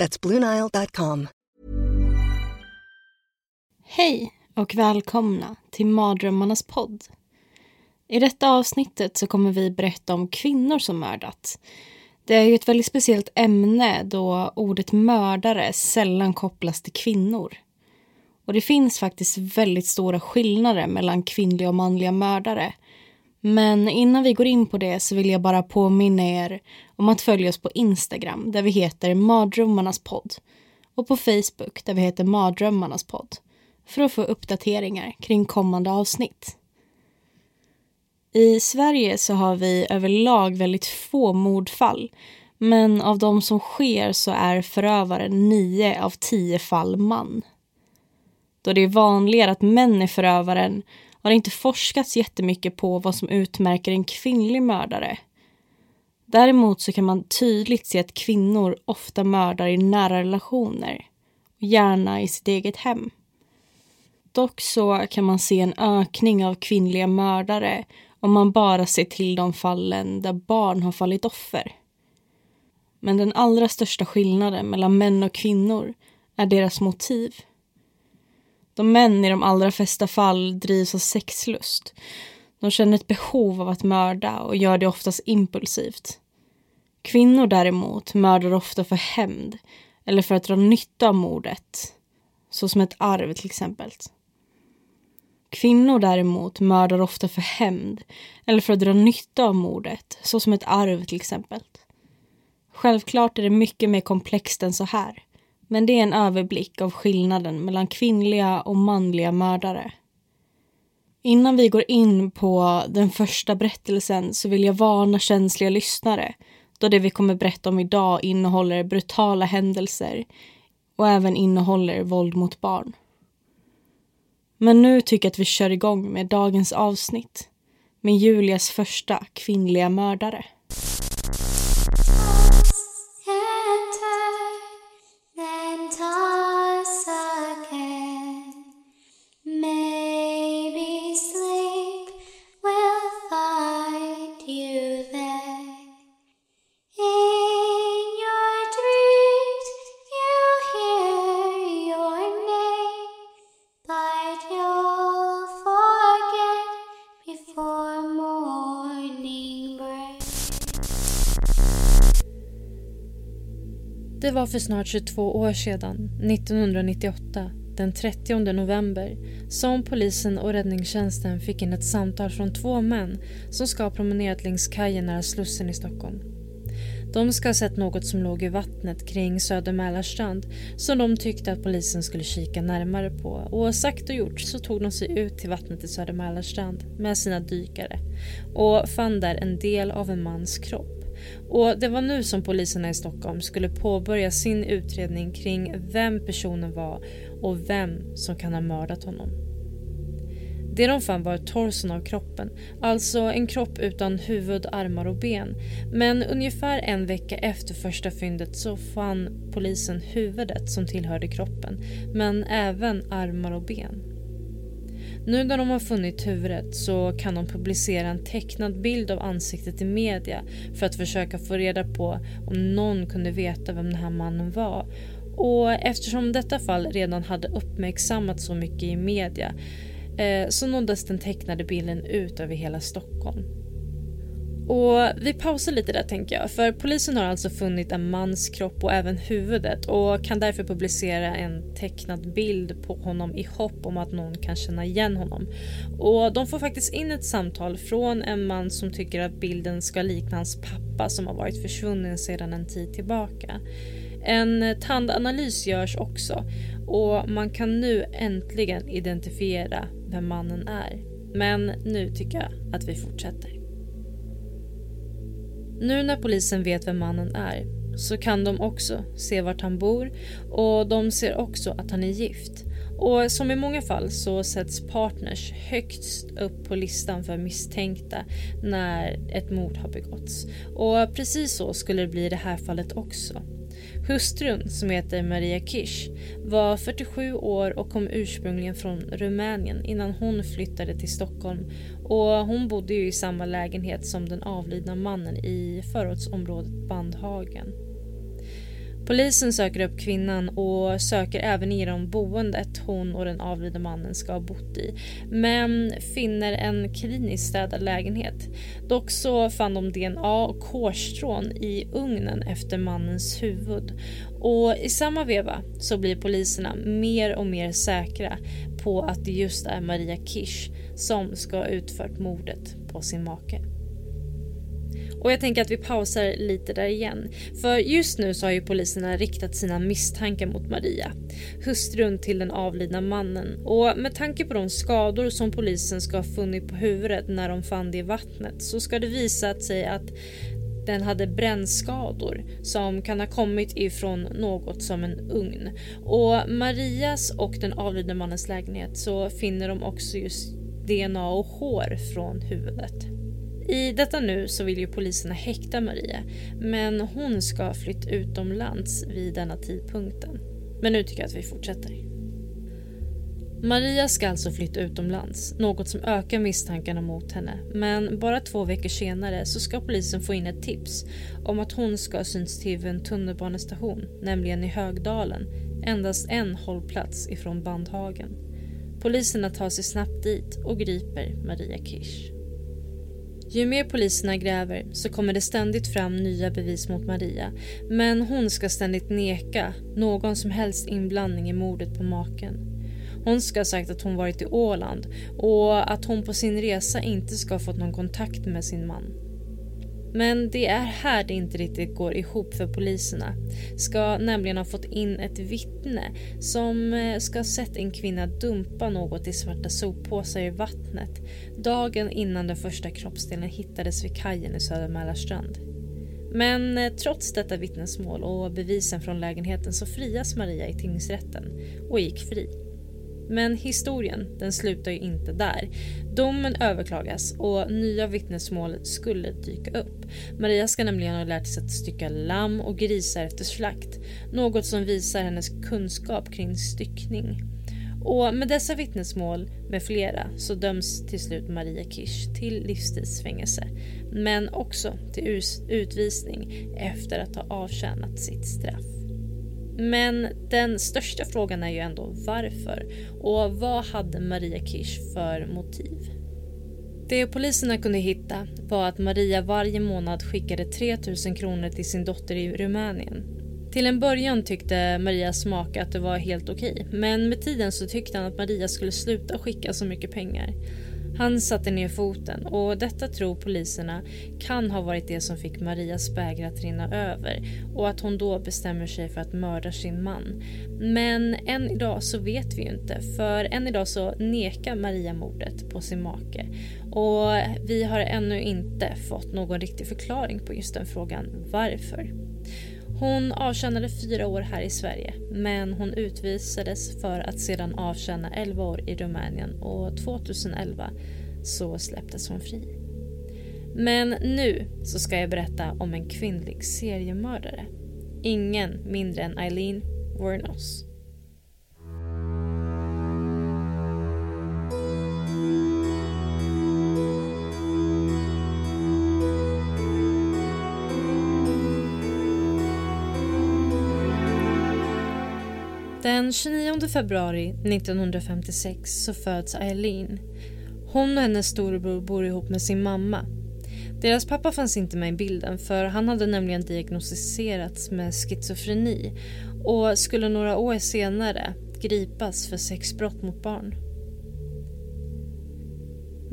That's BlueNile.com. Hej och välkomna till Mardrömmarnas podd. I detta avsnittet så kommer vi berätta om kvinnor som mördat. Det är ju ett väldigt speciellt ämne då ordet mördare sällan kopplas till kvinnor. Och det finns faktiskt väldigt stora skillnader mellan kvinnliga och manliga mördare. Men innan vi går in på det så vill jag bara påminna er om att följa oss på Instagram där vi heter Mardrömmarnas podd och på Facebook där vi heter Mardrömmarnas podd för att få uppdateringar kring kommande avsnitt. I Sverige så har vi överlag väldigt få mordfall men av de som sker så är förövaren nio av tio fall man. Då det är vanligare att män är förövaren har det inte forskats jättemycket på vad som utmärker en kvinnlig mördare. Däremot så kan man tydligt se att kvinnor ofta mördar i nära relationer, gärna i sitt eget hem. Dock så kan man se en ökning av kvinnliga mördare om man bara ser till de fallen där barn har fallit offer. Men den allra största skillnaden mellan män och kvinnor är deras motiv. De män i de allra flesta fall drivs av sexlust. De känner ett behov av att mörda och gör det oftast impulsivt. Kvinnor däremot mördar ofta för hämnd eller för att dra nytta av mordet. såsom ett arv till exempel. Kvinnor däremot mördar ofta för hämnd eller för att dra nytta av mordet, såsom ett arv till exempel. Självklart är det mycket mer komplext än så här. Men det är en överblick av skillnaden mellan kvinnliga och manliga mördare. Innan vi går in på den första berättelsen så vill jag varna känsliga lyssnare då det vi kommer berätta om idag innehåller brutala händelser och även innehåller våld mot barn. Men nu tycker jag att vi kör igång med dagens avsnitt med Julias första kvinnliga mördare. Var för snart 22 år sedan, 1998, den 30 november, som polisen och räddningstjänsten fick in ett samtal från två män som ska ha promenerat längs kajen nära Slussen i Stockholm. De ska ha sett något som låg i vattnet kring Söder Mälarstrand som de tyckte att polisen skulle kika närmare på och sagt och gjort så tog de sig ut till vattnet i Söder Mälarstrand med sina dykare och fann där en del av en mans kropp. Och det var nu som poliserna i Stockholm skulle påbörja sin utredning kring vem personen var och vem som kan ha mördat honom. Det de fann var torson av kroppen, alltså en kropp utan huvud, armar och ben. Men ungefär en vecka efter första fyndet så fann polisen huvudet som tillhörde kroppen, men även armar och ben. Nu när de har funnit huvudet så kan de publicera en tecknad bild av ansiktet i media för att försöka få reda på om någon kunde veta vem den här mannen var. Och eftersom detta fall redan hade uppmärksammats så mycket i media eh, så nåddes den tecknade bilden ut över hela Stockholm. Och vi pausar lite där tänker jag, för polisen har alltså funnit en mans kropp och även huvudet och kan därför publicera en tecknad bild på honom i hopp om att någon kan känna igen honom. Och de får faktiskt in ett samtal från en man som tycker att bilden ska likna hans pappa som har varit försvunnen sedan en tid tillbaka. En tandanalys görs också och man kan nu äntligen identifiera vem mannen är. Men nu tycker jag att vi fortsätter. Nu när polisen vet vem mannen är så kan de också se vart han bor och de ser också att han är gift. Och som i många fall så sätts partners högst upp på listan för misstänkta när ett mord har begåtts. Och precis så skulle det bli i det här fallet också. Hustrun, som heter Maria Kish, var 47 år och kom ursprungligen från Rumänien innan hon flyttade till Stockholm. Och hon bodde ju i samma lägenhet som den avlidna mannen i förortsområdet Bandhagen. Polisen söker upp kvinnan och söker även igenom boendet hon och den avlidne mannen ska ha bott i. Men finner en kliniskt städad lägenhet. Dock så fann de DNA och hårstrån i ugnen efter mannens huvud. Och i samma veva så blir poliserna mer och mer säkra på att det just är Maria Kish som ska ha utfört mordet på sin make. Och jag tänker att vi pausar lite där igen. För just nu så har ju poliserna riktat sina misstankar mot Maria, hustrun till den avlidna mannen. Och med tanke på de skador som polisen ska ha funnit på huvudet när de fann det i vattnet så ska det visat sig att den hade brännskador som kan ha kommit ifrån något som en ugn. Och Marias och den avlidne mannens lägenhet så finner de också just DNA och hår från huvudet. I detta nu så vill ju poliserna häkta Maria men hon ska ha flytt utomlands vid denna tidpunkten. Men nu tycker jag att vi fortsätter. Maria ska alltså flytta utomlands, något som ökar misstankarna mot henne. Men bara två veckor senare så ska polisen få in ett tips om att hon ska ha synts till vid en tunnelbanestation, nämligen i Högdalen, endast en hållplats ifrån Bandhagen. Poliserna tar sig snabbt dit och griper Maria Kirsch. Ju mer poliserna gräver så kommer det ständigt fram nya bevis mot Maria men hon ska ständigt neka någon som helst inblandning i mordet på maken. Hon ska ha sagt att hon varit i Åland och att hon på sin resa inte ska ha fått någon kontakt med sin man. Men det är här det inte riktigt går ihop för poliserna. Ska nämligen ha fått in ett vittne som eh, ska ha sett en kvinna dumpa något i svarta soppåsar i vattnet dagen innan den första kroppsdelen hittades vid kajen i Södra Mälarstrand. Men eh, trots detta vittnesmål och bevisen från lägenheten så frias Maria i tingsrätten och gick fri. Men historien den slutar ju inte där. Domen överklagas och nya vittnesmål skulle dyka upp. Maria ska nämligen ha lärt sig att stycka lamm och grisar efter slakt. Något som visar hennes kunskap kring styckning. Och med dessa vittnesmål med flera så döms till slut Maria Kirsch till livstidsfängelse. Men också till utvisning efter att ha avtjänat sitt straff. Men den största frågan är ju ändå varför och vad hade Maria Kirsch för motiv? Det poliserna kunde hitta var att Maria varje månad skickade 3000 kronor till sin dotter i Rumänien. Till en början tyckte Marias make att det var helt okej men med tiden så tyckte han att Maria skulle sluta skicka så mycket pengar. Han satte ner foten och detta tror poliserna kan ha varit det som fick Marias bägare att rinna över och att hon då bestämmer sig för att mörda sin man. Men än idag så vet vi ju inte för än idag så nekar Maria mordet på sin make och vi har ännu inte fått någon riktig förklaring på just den frågan varför. Hon avtjänade fyra år här i Sverige men hon utvisades för att sedan avtjäna 11 år i Rumänien och 2011 så släpptes hon fri. Men nu så ska jag berätta om en kvinnlig seriemördare. Ingen mindre än Eileen Wuornos. Den 29 februari 1956 så föds Eileen. Hon och hennes storebror bor ihop med sin mamma. Deras pappa fanns inte med i bilden för han hade nämligen diagnostiserats med schizofreni och skulle några år senare gripas för sexbrott mot barn.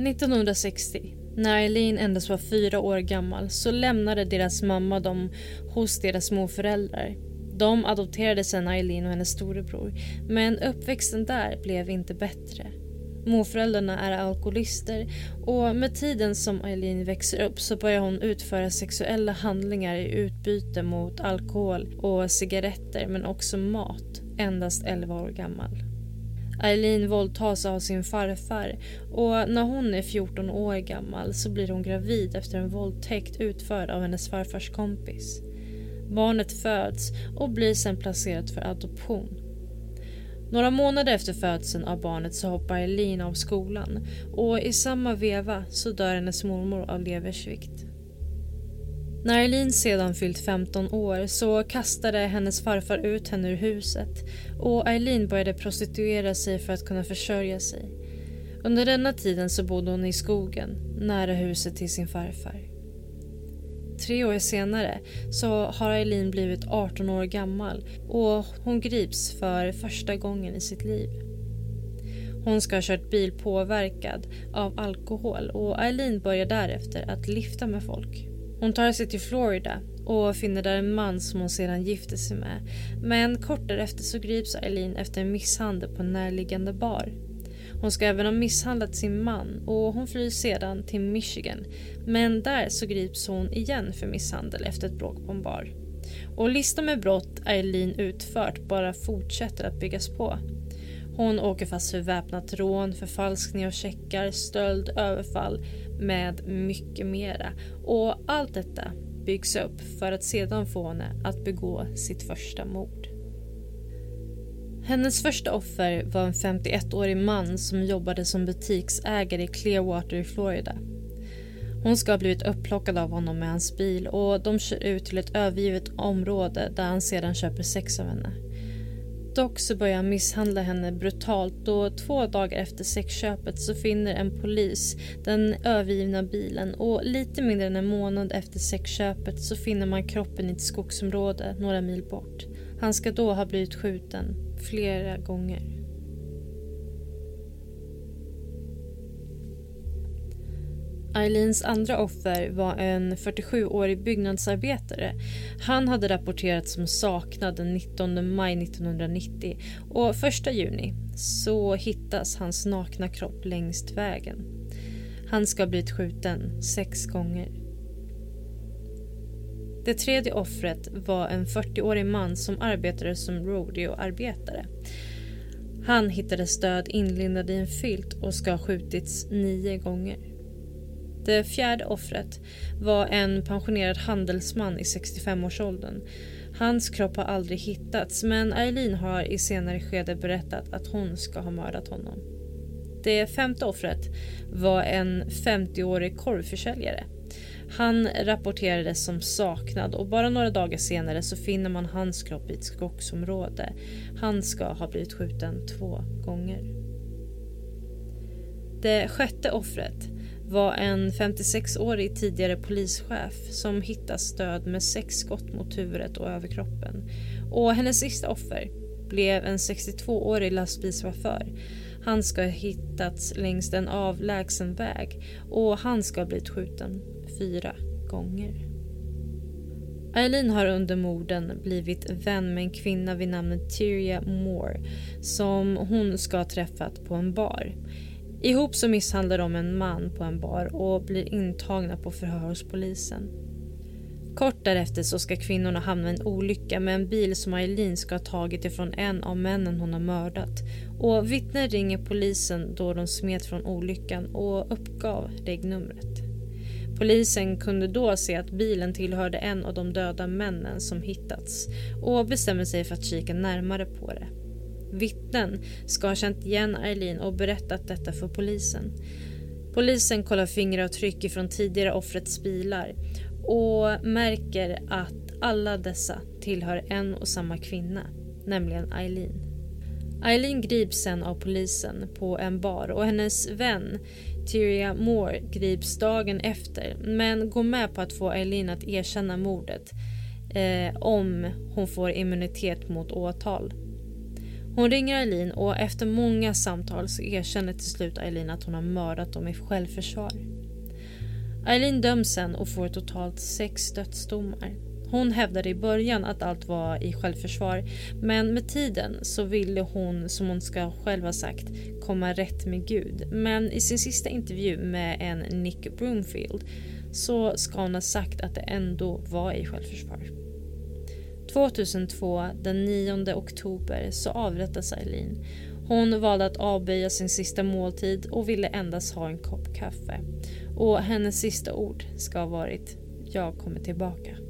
1960, när Eileen endast var fyra år gammal så lämnade deras mamma dem hos deras småföräldrar de adopterade sen Eileen och hennes storebror men uppväxten där blev inte bättre. Morföräldrarna är alkoholister och med tiden som Eileen växer upp så börjar hon utföra sexuella handlingar i utbyte mot alkohol och cigaretter men också mat, endast 11 år gammal. Eileen våldtas av sin farfar och när hon är 14 år gammal så blir hon gravid efter en våldtäkt utförd av hennes farfars kompis. Barnet föds och blir sedan placerat för adoption. Några månader efter födseln av barnet så hoppar Eileen av skolan och i samma veva så dör hennes mormor av leversvikt. När Eileen sedan fyllt 15 år så kastade hennes farfar ut henne ur huset och Eileen började prostituera sig för att kunna försörja sig. Under denna tiden så bodde hon i skogen nära huset till sin farfar. Tre år senare så har Eileen blivit 18 år gammal och hon grips för första gången i sitt liv. Hon ska ha kört bil påverkad av alkohol och Eileen börjar därefter att lifta med folk. Hon tar sig till Florida och finner där en man som hon sedan gifter sig med. Men kort därefter så grips Eileen efter en misshandel på en närliggande bar. Hon ska även ha misshandlat sin man och hon flyr sedan till Michigan. Men där så grips hon igen för misshandel efter ett bråk på en bar. Och listan med brott Eileen utfört bara fortsätter att byggas på. Hon åker fast för väpnat rån, förfalskning av checkar, stöld, överfall med mycket mera. Och allt detta byggs upp för att sedan få henne att begå sitt första mord. Hennes första offer var en 51-årig man som jobbade som butiksägare i Clearwater i Florida. Hon ska ha blivit upplockad av honom med hans bil och de kör ut till ett övergivet område där han sedan köper sex av henne. Dock så börjar han misshandla henne brutalt och två dagar efter sexköpet så finner en polis den övergivna bilen och lite mindre än en månad efter sexköpet så finner man kroppen i ett skogsområde några mil bort. Han ska då ha blivit skjuten flera gånger. Eileens andra offer var en 47-årig byggnadsarbetare. Han hade rapporterats som saknad den 19 maj 1990 och 1 juni så hittas hans nakna kropp längst vägen. Han ska ha blivit skjuten sex gånger. Det tredje offret var en 40-årig man som arbetade som rodeoarbetare. Han hittades död inlindad i en filt och ska ha skjutits nio gånger. Det fjärde offret var en pensionerad handelsman i 65-årsåldern. Hans kropp har aldrig hittats men Eileen har i senare skede berättat att hon ska ha mördat honom. Det femte offret var en 50-årig korvförsäljare. Han rapporterades som saknad och bara några dagar senare så finner man hans kropp i ett skogsområde. Han ska ha blivit skjuten två gånger. Det sjätte offret var en 56-årig tidigare polischef som hittas död med sex skott mot huvudet och överkroppen. Och hennes sista offer blev en 62-årig lastbilschaufför. Han ska ha hittats längs en avlägsen väg och han ska ha blivit skjuten fyra gånger. Eileen har under morden blivit vän med en kvinna vid namnet Tyria Moore som hon ska ha träffat på en bar. Ihop så misshandlar de en man på en bar och blir intagna på förhör hos polisen. Kort därefter så ska kvinnorna hamna i en olycka med en bil som Eileen ska ha tagit ifrån en av männen hon har mördat. Och vittnen ringer polisen då de smet från olyckan och uppgav regnumret. Polisen kunde då se att bilen tillhörde en av de döda männen som hittats och bestämmer sig för att kika närmare på det. Vittnen ska ha känt igen Eileen och berättat detta för polisen. Polisen kollar fingeravtryck från tidigare offrets bilar och märker att alla dessa tillhör en och samma kvinna, nämligen Eileen. Eileen grips sen av polisen på en bar och hennes vän Tyria Moore grips dagen efter men går med på att få Eileen att erkänna mordet eh, om hon får immunitet mot åtal. Hon ringer Eileen och efter många samtal så erkänner till slut Eileen att hon har mördat dem i självförsvar. Eileen döms sen och får totalt sex dödsdomar. Hon hävdade i början att allt var i självförsvar men med tiden så ville hon, som hon ska själv ha sagt, komma rätt med Gud. Men i sin sista intervju med en Nick Broomfield så ska hon ha sagt att det ändå var i självförsvar. 2002, den 9 oktober, så avrättas Eileen. Hon valde att avböja sin sista måltid och ville endast ha en kopp kaffe. Och hennes sista ord ska ha varit “Jag kommer tillbaka”.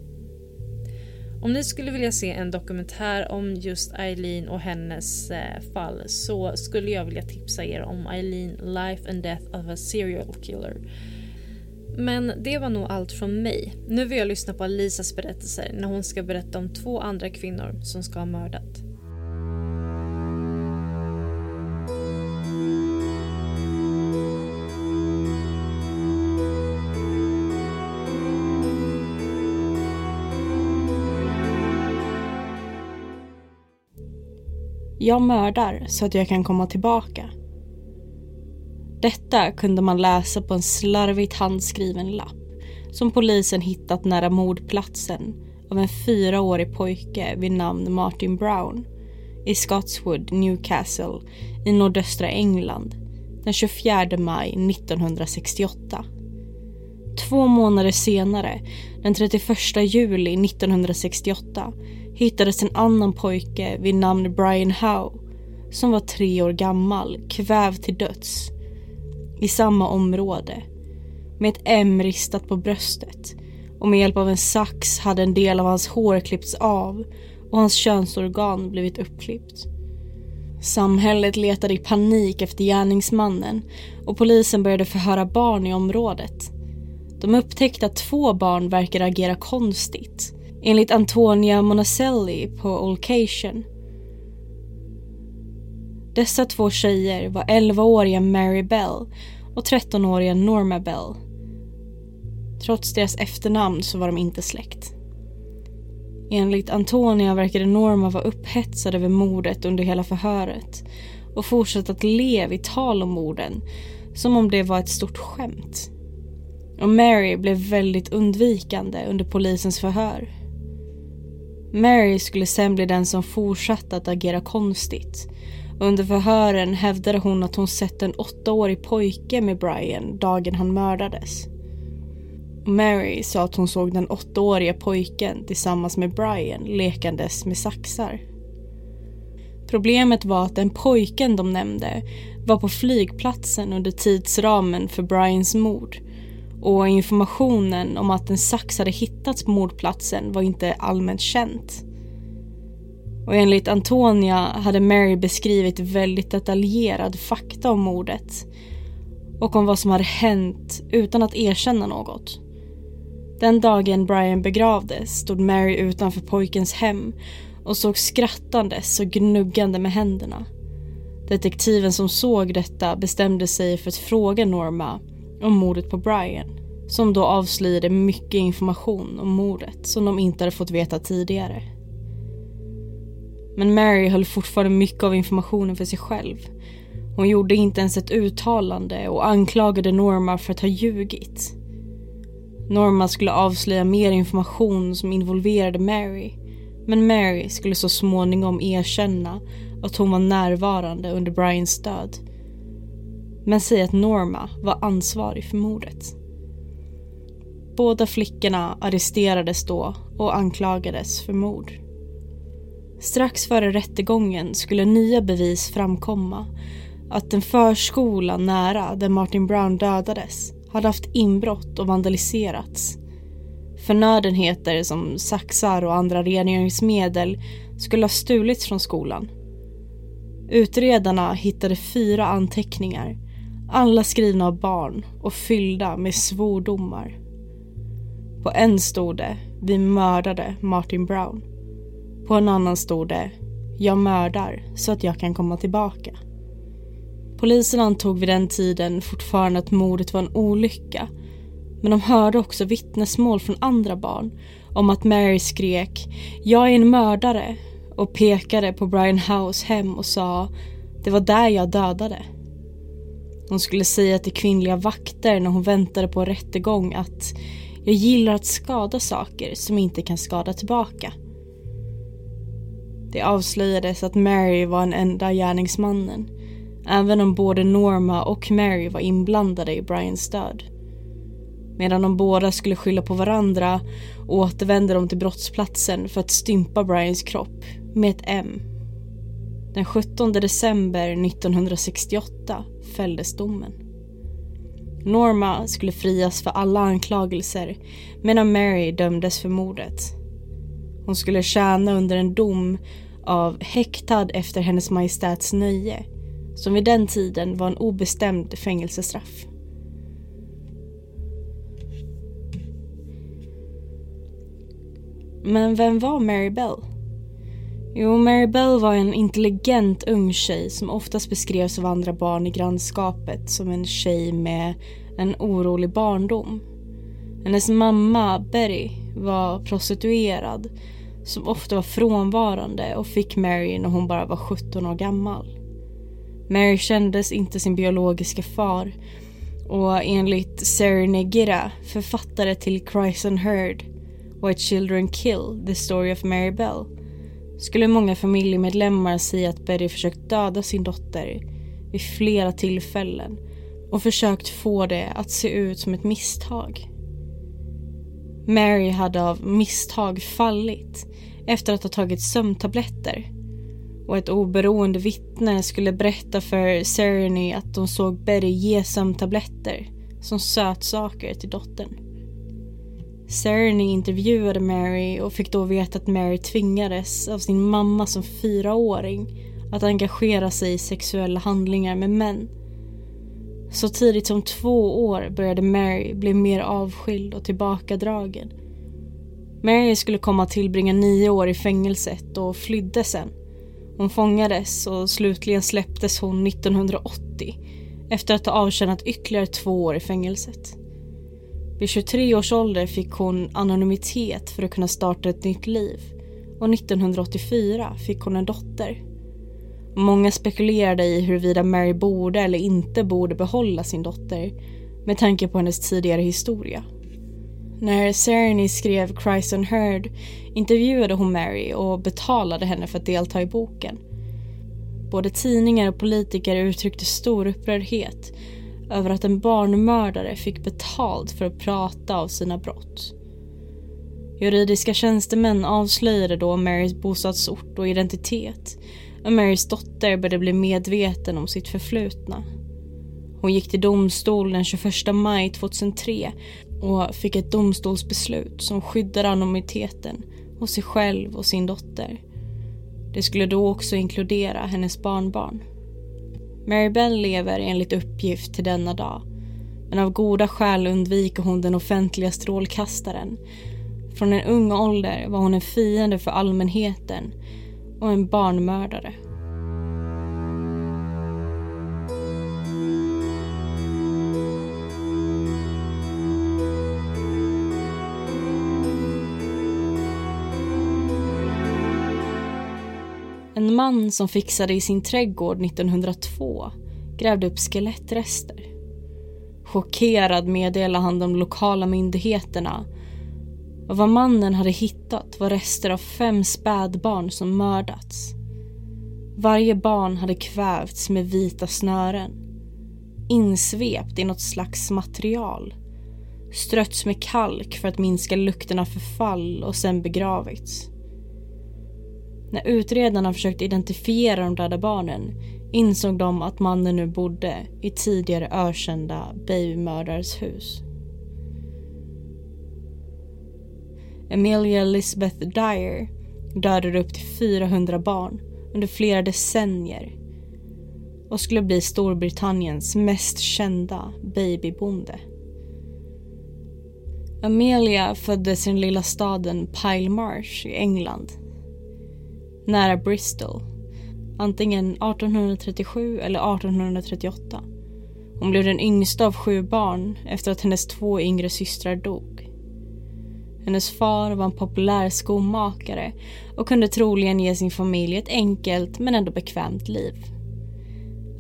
Om ni skulle vilja se en dokumentär om just Eileen och hennes eh, fall så skulle jag vilja tipsa er om Eileen Life and Death of a Serial Killer. Men det var nog allt från mig. Nu vill jag lyssna på Alisas berättelser när hon ska berätta om två andra kvinnor som ska ha mördat. Jag mördar så att jag kan komma tillbaka. Detta kunde man läsa på en slarvigt handskriven lapp som polisen hittat nära mordplatsen av en fyraårig pojke vid namn Martin Brown i Scotswood, Newcastle i nordöstra England den 24 maj 1968. Två månader senare, den 31 juli 1968, hittades en annan pojke vid namn Brian Howe som var tre år gammal, kvävd till döds i samma område med ett M ristat på bröstet och med hjälp av en sax hade en del av hans hår klippts av och hans könsorgan blivit uppklippt. Samhället letade i panik efter gärningsmannen och polisen började förhöra barn i området. De upptäckte att två barn verkar agera konstigt enligt Antonia Monacelli på Olcation. Dessa två tjejer var 11-åriga Mary Bell och 13-åriga Norma Bell. Trots deras efternamn så var de inte släkt. Enligt Antonia verkade Norma vara upphetsad över mordet under hela förhöret och fortsatte att le vid tal om morden som om det var ett stort skämt. Och Mary blev väldigt undvikande under polisens förhör. Mary skulle sen bli den som fortsatte att agera konstigt. Under förhören hävdade hon att hon sett en åttaårig pojke med Brian dagen han mördades. Mary sa att hon såg den åttaåriga pojken tillsammans med Brian lekandes med saxar. Problemet var att den pojken de nämnde var på flygplatsen under tidsramen för Brians mord och informationen om att en sax hade hittats på mordplatsen var inte allmänt känt. Och enligt Antonia hade Mary beskrivit väldigt detaljerad fakta om mordet och om vad som hade hänt utan att erkänna något. Den dagen Brian begravdes stod Mary utanför pojkens hem och såg skrattandes och gnuggande med händerna. Detektiven som såg detta bestämde sig för att fråga Norma om mordet på Brian som då avslöjade mycket information om mordet som de inte hade fått veta tidigare. Men Mary höll fortfarande mycket av informationen för sig själv. Hon gjorde inte ens ett uttalande och anklagade Norma för att ha ljugit. Norma skulle avslöja mer information som involverade Mary men Mary skulle så småningom erkänna att hon var närvarande under Brians död men säg att Norma var ansvarig för mordet. Båda flickorna arresterades då och anklagades för mord. Strax före rättegången skulle nya bevis framkomma att en förskola nära där Martin Brown dödades hade haft inbrott och vandaliserats. Förnödenheter som saxar och andra rengöringsmedel skulle ha stulits från skolan. Utredarna hittade fyra anteckningar, alla skrivna av barn och fyllda med svordomar. På en stod det “Vi mördade Martin Brown”. På en annan stod det “Jag mördar så att jag kan komma tillbaka”. Polisen antog vid den tiden fortfarande att mordet var en olycka men de hörde också vittnesmål från andra barn om att Mary skrek “Jag är en mördare” och pekade på Brian House hem och sa “Det var där jag dödade”. Hon skulle säga till kvinnliga vakter när hon väntade på rättegång att Jag gillar att skada saker som inte kan skada tillbaka. Det avslöjades att Mary var den enda gärningsmannen. Även om både Norma och Mary var inblandade i Brians död. Medan de båda skulle skylla på varandra återvände de till brottsplatsen för att stympa Brians kropp med ett M. Den 17 december 1968 fälldes domen. Norma skulle frias för alla anklagelser medan Mary dömdes för mordet. Hon skulle tjäna under en dom av häktad efter hennes majestäts nöje som vid den tiden var en obestämd fängelsestraff. Men vem var Mary Bell? Jo, Mary Bell var en intelligent ung tjej som oftast beskrevs av andra barn i grannskapet som en tjej med en orolig barndom. Hennes mamma, Betty, var prostituerad som ofta var frånvarande och fick Mary när hon bara var 17 år gammal. Mary kändes inte sin biologiska far och enligt Sarah Negira, författare till Cries and Heard, White Children Kill, The Story of Mary Bell, skulle många familjemedlemmar säga att Betty försökt döda sin dotter vid flera tillfällen och försökt få det att se ut som ett misstag. Mary hade av misstag fallit efter att ha tagit sömntabletter och ett oberoende vittne skulle berätta för Sereny att de såg Betty ge sömntabletter som sötsaker till dottern. Cerny intervjuade Mary och fick då veta att Mary tvingades av sin mamma som fyraåring att engagera sig i sexuella handlingar med män. Så tidigt som två år började Mary bli mer avskild och tillbakadragen. Mary skulle komma att tillbringa nio år i fängelset och flydde sen. Hon fångades och slutligen släpptes hon 1980 efter att ha avtjänat ytterligare två år i fängelset. Vid 23 års ålder fick hon anonymitet för att kunna starta ett nytt liv och 1984 fick hon en dotter. Många spekulerade i huruvida Mary borde eller inte borde behålla sin dotter med tanke på hennes tidigare historia. När Sereny skrev Christ and Heard intervjuade hon Mary och betalade henne för att delta i boken. Både tidningar och politiker uttryckte stor upprördhet över att en barnmördare fick betalt för att prata av sina brott. Juridiska tjänstemän avslöjade då Marys bostadsort och identitet och Marys dotter började bli medveten om sitt förflutna. Hon gick till domstol den 21 maj 2003 och fick ett domstolsbeslut som skyddade anonymiteten hos sig själv och sin dotter. Det skulle då också inkludera hennes barnbarn. Mary Bell lever enligt uppgift till denna dag men av goda skäl undviker hon den offentliga strålkastaren. Från en ung ålder var hon en fiende för allmänheten och en barnmördare. Man som fixade i sin trädgård 1902 grävde upp skelettrester. Chockerad meddelade han de lokala myndigheterna och vad mannen hade hittat var rester av fem spädbarn som mördats. Varje barn hade kvävts med vita snören. Insvept i något slags material. Strötts med kalk för att minska lukten av förfall och sen begravits. När utredarna försökte identifiera de döda barnen insåg de att mannen nu bodde i tidigare ökända babymördares hus. Amelia Elizabeth Dyer dödade upp till 400 barn under flera decennier och skulle bli Storbritanniens mest kända babybonde. Amelia föddes i den lilla staden Pile Marsh i England nära Bristol. Antingen 1837 eller 1838. Hon blev den yngsta av sju barn efter att hennes två yngre systrar dog. Hennes far var en populär skomakare och kunde troligen ge sin familj ett enkelt men ändå bekvämt liv.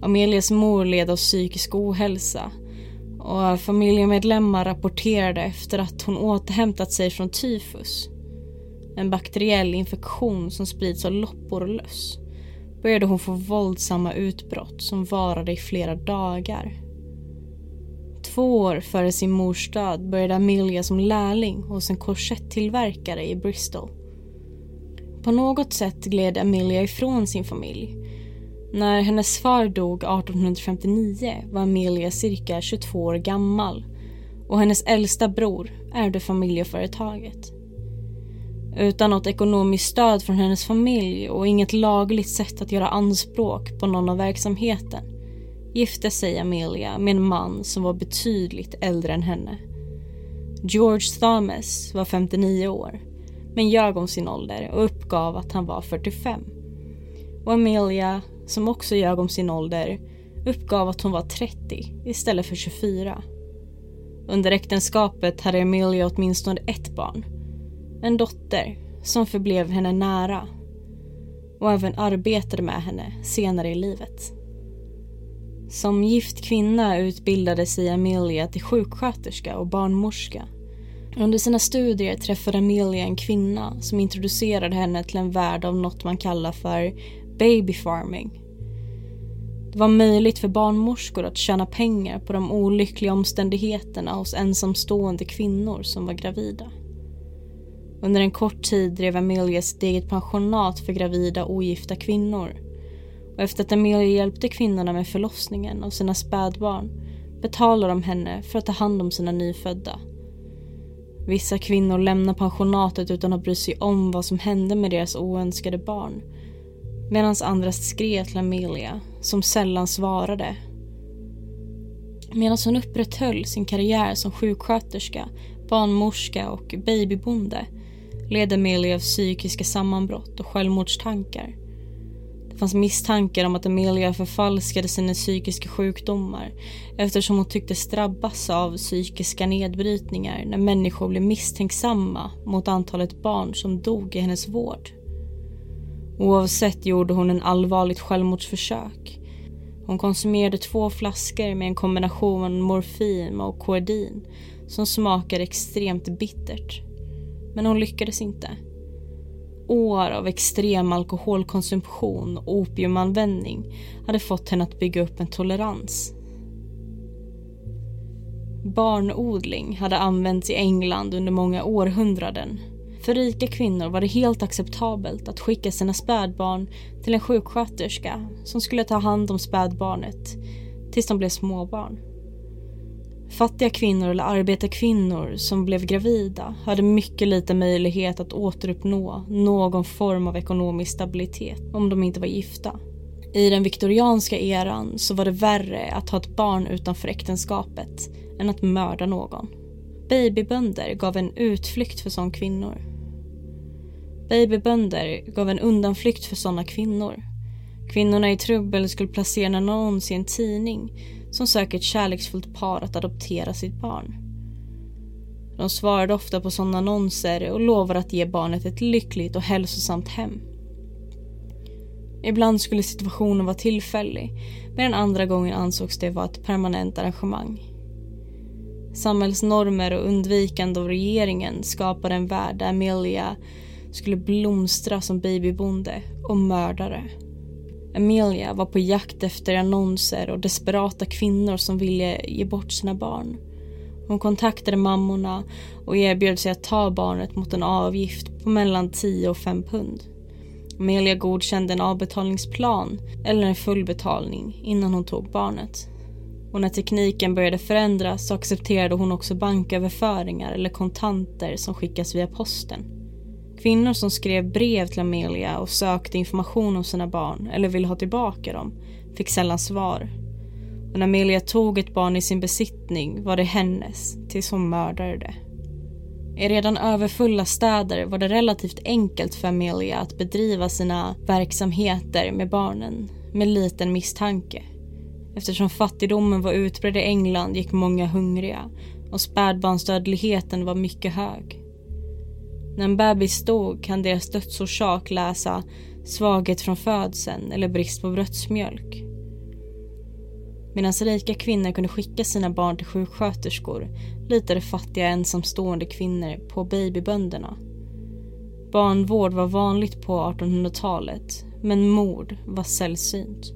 Amelias mor led av psykisk ohälsa och familjemedlemmar rapporterade efter att hon återhämtat sig från tyfus. En bakteriell infektion som sprids av loppor och löss började hon få våldsamma utbrott som varade i flera dagar. Två år före sin mors död började Amelia som lärling hos en korsettillverkare i Bristol. På något sätt gled Amelia ifrån sin familj. När hennes far dog 1859 var Amelia cirka 22 år gammal och hennes äldsta bror ärvde familjeföretaget. Utan något ekonomiskt stöd från hennes familj och inget lagligt sätt att göra anspråk på någon av verksamheten gifte sig Amelia med en man som var betydligt äldre än henne. George Thomas var 59 år men ljög om sin ålder och uppgav att han var 45. Och Amelia, som också ljög om sin ålder, uppgav att hon var 30 istället för 24. Under äktenskapet hade Amelia åtminstone ett barn. En dotter som förblev henne nära och även arbetade med henne senare i livet. Som gift kvinna utbildade sig Amelia till sjuksköterska och barnmorska. Under sina studier träffade Amelia en kvinna som introducerade henne till en värld av något man kallar för baby farming. Det var möjligt för barnmorskor att tjäna pengar på de olyckliga omständigheterna hos ensamstående kvinnor som var gravida. Under en kort tid drev Amelia sitt eget pensionat för gravida ogifta kvinnor och efter att Amelia hjälpte kvinnorna med förlossningen av sina spädbarn betalade de henne för att ta hand om sina nyfödda. Vissa kvinnor lämnar pensionatet utan att bry sig om vad som hände med deras oönskade barn medan andra skrev till Amelia, som sällan svarade. Medan hon upprätthöll sin karriär som sjuksköterska, barnmorska och babybonde led Amelia av psykiska sammanbrott och självmordstankar. Det fanns misstankar om att Amelia förfalskade sina psykiska sjukdomar eftersom hon tycktes drabbas av psykiska nedbrytningar när människor blev misstänksamma mot antalet barn som dog i hennes vård. Oavsett gjorde hon en allvarligt självmordsförsök. Hon konsumerade två flaskor med en kombination morfin och koedin som smakade extremt bittert. Men hon lyckades inte. År av extrem alkoholkonsumtion och opiumanvändning hade fått henne att bygga upp en tolerans. Barnodling hade använts i England under många århundraden. För rika kvinnor var det helt acceptabelt att skicka sina spädbarn till en sjuksköterska som skulle ta hand om spädbarnet tills de blev småbarn. Fattiga kvinnor eller arbetarkvinnor som blev gravida hade mycket liten möjlighet att återuppnå någon form av ekonomisk stabilitet om de inte var gifta. I den viktorianska eran så var det värre att ha ett barn utanför äktenskapet än att mörda någon. Babybönder gav en utflykt för sådana kvinnor. Babybönder gav en undanflykt för sådana kvinnor. Kvinnorna i trubbel skulle placera en annons i en tidning som söker ett kärleksfullt par att adoptera sitt barn. De svarade ofta på sådana annonser och lovade att ge barnet ett lyckligt och hälsosamt hem. Ibland skulle situationen vara tillfällig medan andra gången ansågs det vara ett permanent arrangemang. Samhällsnormer och undvikande av regeringen skapade en värld där Amelia skulle blomstra som babybonde och mördare. Amelia var på jakt efter annonser och desperata kvinnor som ville ge bort sina barn. Hon kontaktade mammorna och erbjöd sig att ta barnet mot en avgift på mellan 10 och 5 pund. Amelia godkände en avbetalningsplan eller en fullbetalning innan hon tog barnet. Och när tekniken började förändras så accepterade hon också banköverföringar eller kontanter som skickas via posten. Kvinnor som skrev brev till Amelia och sökte information om sina barn eller ville ha tillbaka dem fick sällan svar. Och när Amelia tog ett barn i sin besittning var det hennes tills hon mördade det. I redan överfulla städer var det relativt enkelt för Amelia att bedriva sina verksamheter med barnen med liten misstanke. Eftersom fattigdomen var utbredd i England gick många hungriga och spädbarnsdödligheten var mycket hög. När en bebis dog kan deras dödsorsak läsa svaghet från födseln eller brist på bröstmjölk. Medan rika kvinnor kunde skicka sina barn till sjuksköterskor litade fattiga ensamstående kvinnor på babybönderna. Barnvård var vanligt på 1800-talet, men mord var sällsynt.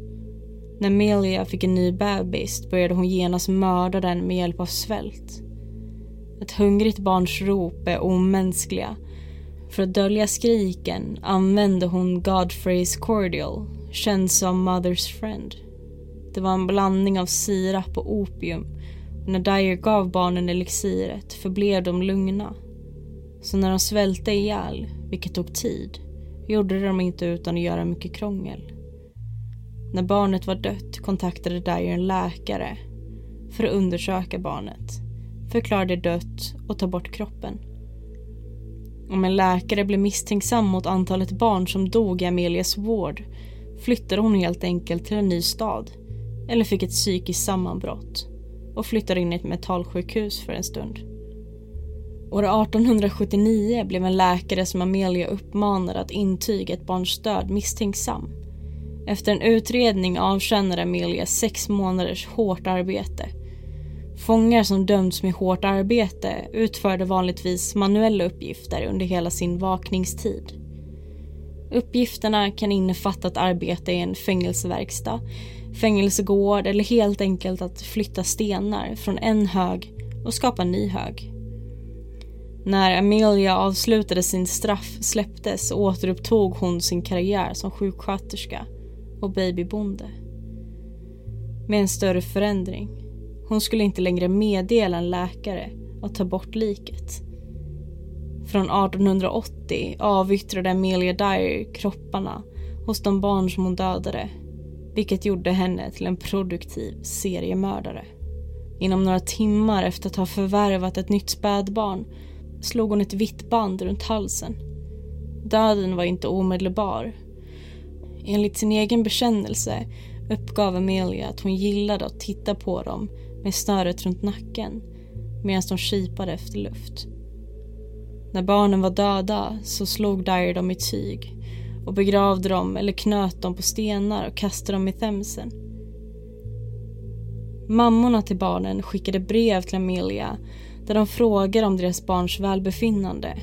När Melia fick en ny bebis började hon genast mörda den med hjälp av svält. Ett hungrigt barns rop är omänskliga. För att dölja skriken använde hon Godfrey's Cordial, känd som Mother's Friend. Det var en blandning av sirap och opium och när Dyer gav barnen elixiret förblev de lugna. Så när de svälte ihjäl, vilket tog tid, gjorde de inte utan att göra mycket krångel. När barnet var dött kontaktade Dyer en läkare för att undersöka barnet, förklara det dött och ta bort kroppen. Om en läkare blev misstänksam mot antalet barn som dog i Amelias vård flyttade hon helt enkelt till en ny stad eller fick ett psykiskt sammanbrott och flyttade in i ett mentalsjukhus för en stund. År 1879 blev en läkare som Amelia uppmanade att intyga ett barns död misstänksam. Efter en utredning avtjänade Amelia sex månaders hårt arbete. Fångar som dömts med hårt arbete utförde vanligtvis manuella uppgifter under hela sin vakningstid. Uppgifterna kan innefatta att arbeta i en fängelseverkstad, fängelsegård eller helt enkelt att flytta stenar från en hög och skapa en ny hög. När Amelia avslutade sin straff släpptes återupptog hon sin karriär som sjuksköterska och babybonde. Med en större förändring. Hon skulle inte längre meddela en läkare att ta bort liket. Från 1880 avyttrade Amelia Dyer kropparna hos de barn som hon dödade vilket gjorde henne till en produktiv seriemördare. Inom några timmar efter att ha förvärvat ett nytt spädbarn slog hon ett vitt band runt halsen. Döden var inte omedelbar. Enligt sin egen bekännelse uppgav Amelia att hon gillade att titta på dem med snöret runt nacken medan de kipade efter luft. När barnen var döda så slog Dyer dem i tyg och begravde dem eller knöt dem på stenar och kastade dem i Themsen. Mammorna till barnen skickade brev till Amelia där de frågade om deras barns välbefinnande.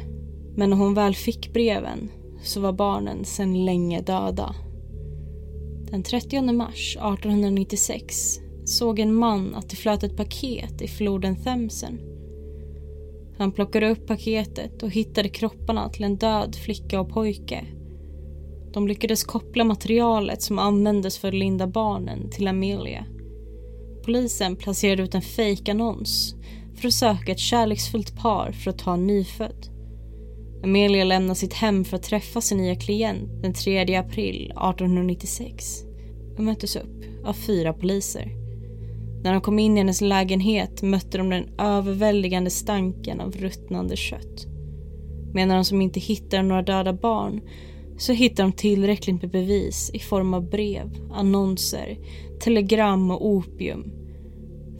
Men när hon väl fick breven så var barnen sedan länge döda. Den 30 mars 1896 såg en man att det flöt ett paket i floden Themsen. Han plockade upp paketet och hittade kropparna till en död flicka och pojke de lyckades koppla materialet som användes för att linda barnen till Amelia. Polisen placerade ut en fejkannons för att söka ett kärleksfullt par för att ta en nyfödd. Amelia lämnade sitt hem för att träffa sin nya klient den 3 april 1896 och möttes upp av fyra poliser. När de kom in i hennes lägenhet mötte de den överväldigande stanken av ruttnande kött. Medan de som inte hittade några döda barn så hittar de tillräckligt med bevis i form av brev, annonser, telegram och opium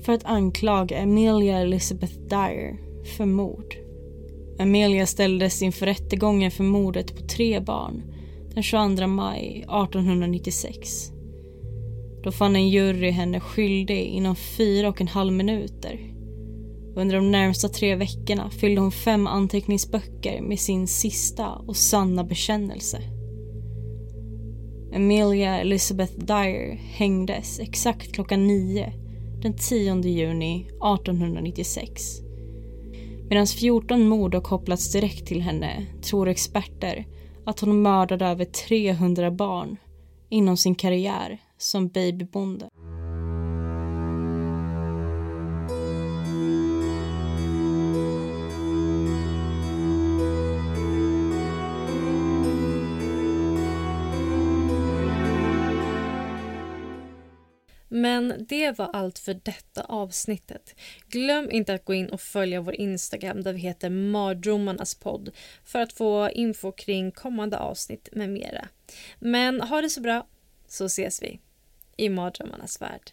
för att anklaga Amelia Elizabeth Dyer för mord. Amelia ställdes inför rättegången för mordet på tre barn den 22 maj 1896. Då fann en jury henne skyldig inom fyra och en halv minuter under de närmsta tre veckorna fyllde hon fem anteckningsböcker med sin sista och sanna bekännelse. Amelia Elizabeth Dyer hängdes exakt klockan nio den 10 juni 1896. Medan 14 mord har kopplats direkt till henne tror experter att hon mördade över 300 barn inom sin karriär som babybonde. Men det var allt för detta avsnittet. Glöm inte att gå in och följa vår Instagram där vi heter Mardrömmarnas podd för att få info kring kommande avsnitt med mera. Men ha det så bra så ses vi i Mardrömmarnas värld.